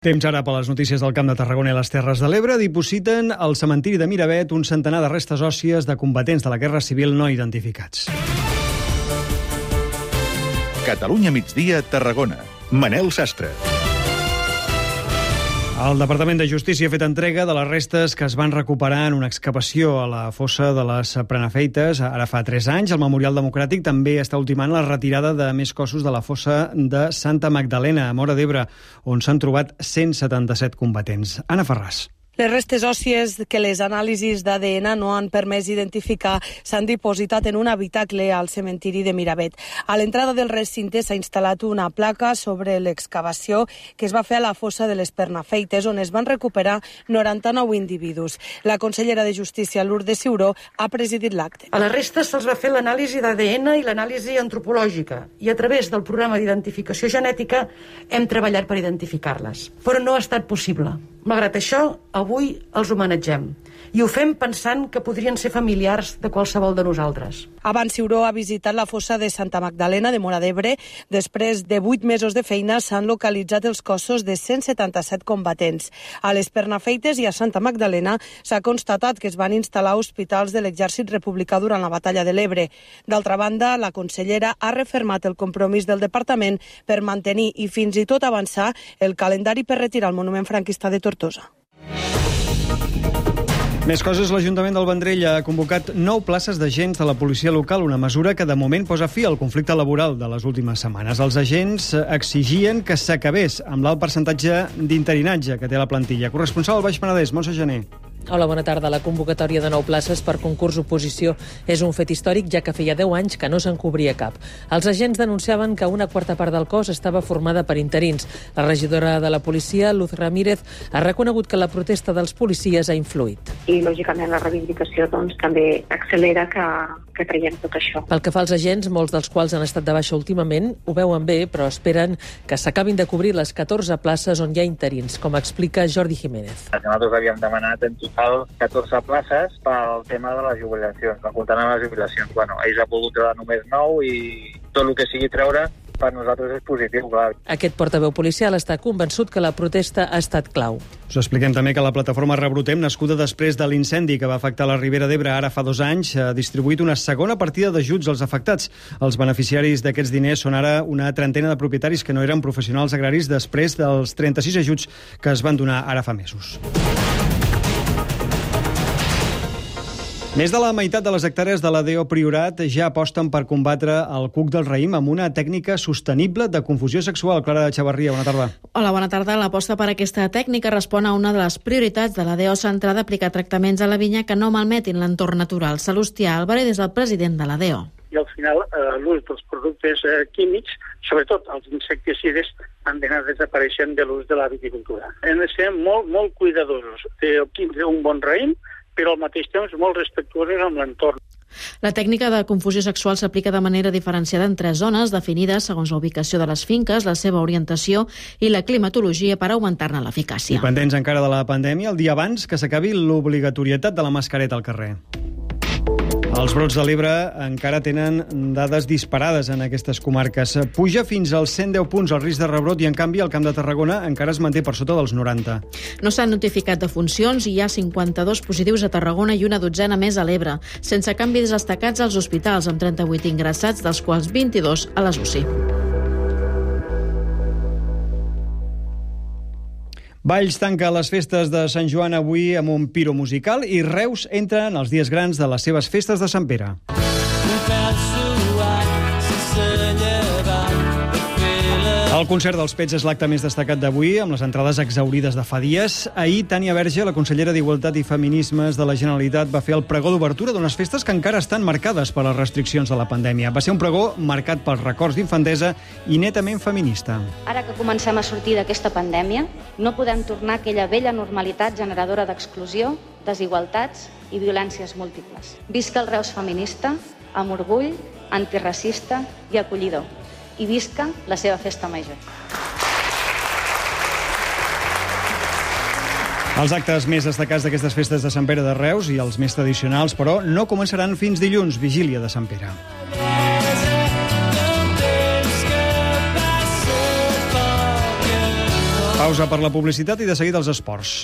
Temps ara per les notícies del Camp de Tarragona i les Terres de l'Ebre. Dipositen al cementiri de Miravet un centenar de restes òssies de combatents de la Guerra Civil no identificats. Catalunya migdia, Tarragona. Manel Sastre. El Departament de Justícia ha fet entrega de les restes que es van recuperar en una excavació a la fossa de les Prenafeites ara fa 3 anys. El Memorial Democràtic també està ultimant la retirada de més cossos de la fossa de Santa Magdalena, a Mora d'Ebre, on s'han trobat 177 combatents. Anna Ferràs. Les restes òssies que les anàlisis d'ADN no han permès identificar s'han dipositat en un habitacle al cementiri de Miravet. A l'entrada del recinte s'ha instal·lat una placa sobre l'excavació que es va fer a la fossa de les Pernafeites, on es van recuperar 99 individus. La consellera de Justícia, Lourdes Ciuró, ha presidit l'acte. A les restes se'ls va fer l'anàlisi d'ADN i l'anàlisi antropològica i a través del programa d'identificació genètica hem treballat per identificar-les. Però no ha estat possible. Malgrat això, avui els homenatgem i ho fem pensant que podrien ser familiars de qualsevol de nosaltres. Abans Ciuró ha visitat la fossa de Santa Magdalena de Mora d'Ebre. Després de vuit mesos de feina s'han localitzat els cossos de 177 combatents. A les Pernafeites i a Santa Magdalena s'ha constatat que es van instal·lar hospitals de l'exèrcit republicà durant la batalla de l'Ebre. D'altra banda, la consellera ha refermat el compromís del departament per mantenir i fins i tot avançar el calendari per retirar el monument franquista de Tortosa. Més coses, l'Ajuntament del Vendrell ha convocat nou places d'agents de la policia local, una mesura que de moment posa fi al conflicte laboral de les últimes setmanes. Els agents exigien que s'acabés amb l'alt percentatge d'interinatge que té la plantilla. Corresponsal al Baix Penedès, Montse Gené. Hola, bona tarda. La convocatòria de nou places per concurs oposició és un fet històric, ja que feia 10 anys que no se'n cobria cap. Els agents denunciaven que una quarta part del cos estava formada per interins. La regidora de la policia, Luz Ramírez, ha reconegut que la protesta dels policies ha influït. I, lògicament, la reivindicació doncs, també accelera que, que traiem tot això. Pel que fa als agents, molts dels quals han estat de baixa últimament, ho veuen bé, però esperen que s'acabin de cobrir les 14 places on hi ha interins, com explica Jordi Jiménez. Nosaltres havíem demanat en total 14 places pel tema de les jubilacions, comptant amb les jubilacions. Bueno, ells han volgut treure només 9 i tot el que sigui treure per nosaltres és positiu, clar. Aquest portaveu policial està convençut que la protesta ha estat clau. Us expliquem també que la plataforma Rebrotem, nascuda després de l'incendi que va afectar la Ribera d'Ebre ara fa dos anys, ha distribuït una segona partida d'ajuts als afectats. Els beneficiaris d'aquests diners són ara una trentena de propietaris que no eren professionals agraris després dels 36 ajuts que es van donar ara fa mesos. Més de la meitat de les hectàrees de la DO Priorat ja aposten per combatre el cuc del raïm amb una tècnica sostenible de confusió sexual. Clara de Xavarria, bona tarda. Hola, bona tarda. L'aposta per aquesta tècnica respon a una de les prioritats de la DO centrada a aplicar tractaments a la vinya que no malmetin l'entorn natural. Salustià Álvarez és el president de la DO. I al final eh, l'ús dels productes eh, químics, sobretot els insecticides, han d'anar desapareixent de l'ús de la viticultura. Hem de ser molt, molt cuidadosos d'obtindre un bon raïm, però al mateix temps molt respectuosos amb l'entorn. La tècnica de confusió sexual s'aplica de manera diferenciada en tres zones definides segons la ubicació de les finques, la seva orientació i la climatologia per augmentar-ne l'eficàcia. I pendents encara de la pandèmia, el dia abans que s'acabi l'obligatorietat de la mascareta al carrer. Els brots de l'Ebre encara tenen dades disparades en aquestes comarques. Puja fins als 110 punts el risc de rebrot i, en canvi, el Camp de Tarragona encara es manté per sota dels 90. No s'han notificat defuncions i hi ha 52 positius a Tarragona i una dotzena més a l'Ebre, sense canvis destacats als hospitals, amb 38 ingressats, dels quals 22 a les UCI. Valls tanca les festes de Sant Joan avui amb un piro musical i Reus entra en els dies grans de les seves festes de Sant Pere. El concert dels Pets és l'acte més destacat d'avui, amb les entrades exaurides de fa dies. Ahir, Tània Verge, la consellera d'Igualtat i Feminismes de la Generalitat, va fer el pregó d'obertura d'unes festes que encara estan marcades per les restriccions de la pandèmia. Va ser un pregó marcat pels records d'infantesa i netament feminista. Ara que comencem a sortir d'aquesta pandèmia, no podem tornar a aquella vella normalitat generadora d'exclusió, desigualtats i violències múltiples. Visca el Reus feminista, amb orgull, antiracista i acollidor i visca la seva festa major. Els actes més destacats d'aquestes festes de Sant Pere de Reus i els més tradicionals, però, no començaran fins dilluns, vigília de Sant Pere. Pausa per la publicitat i de seguida els esports.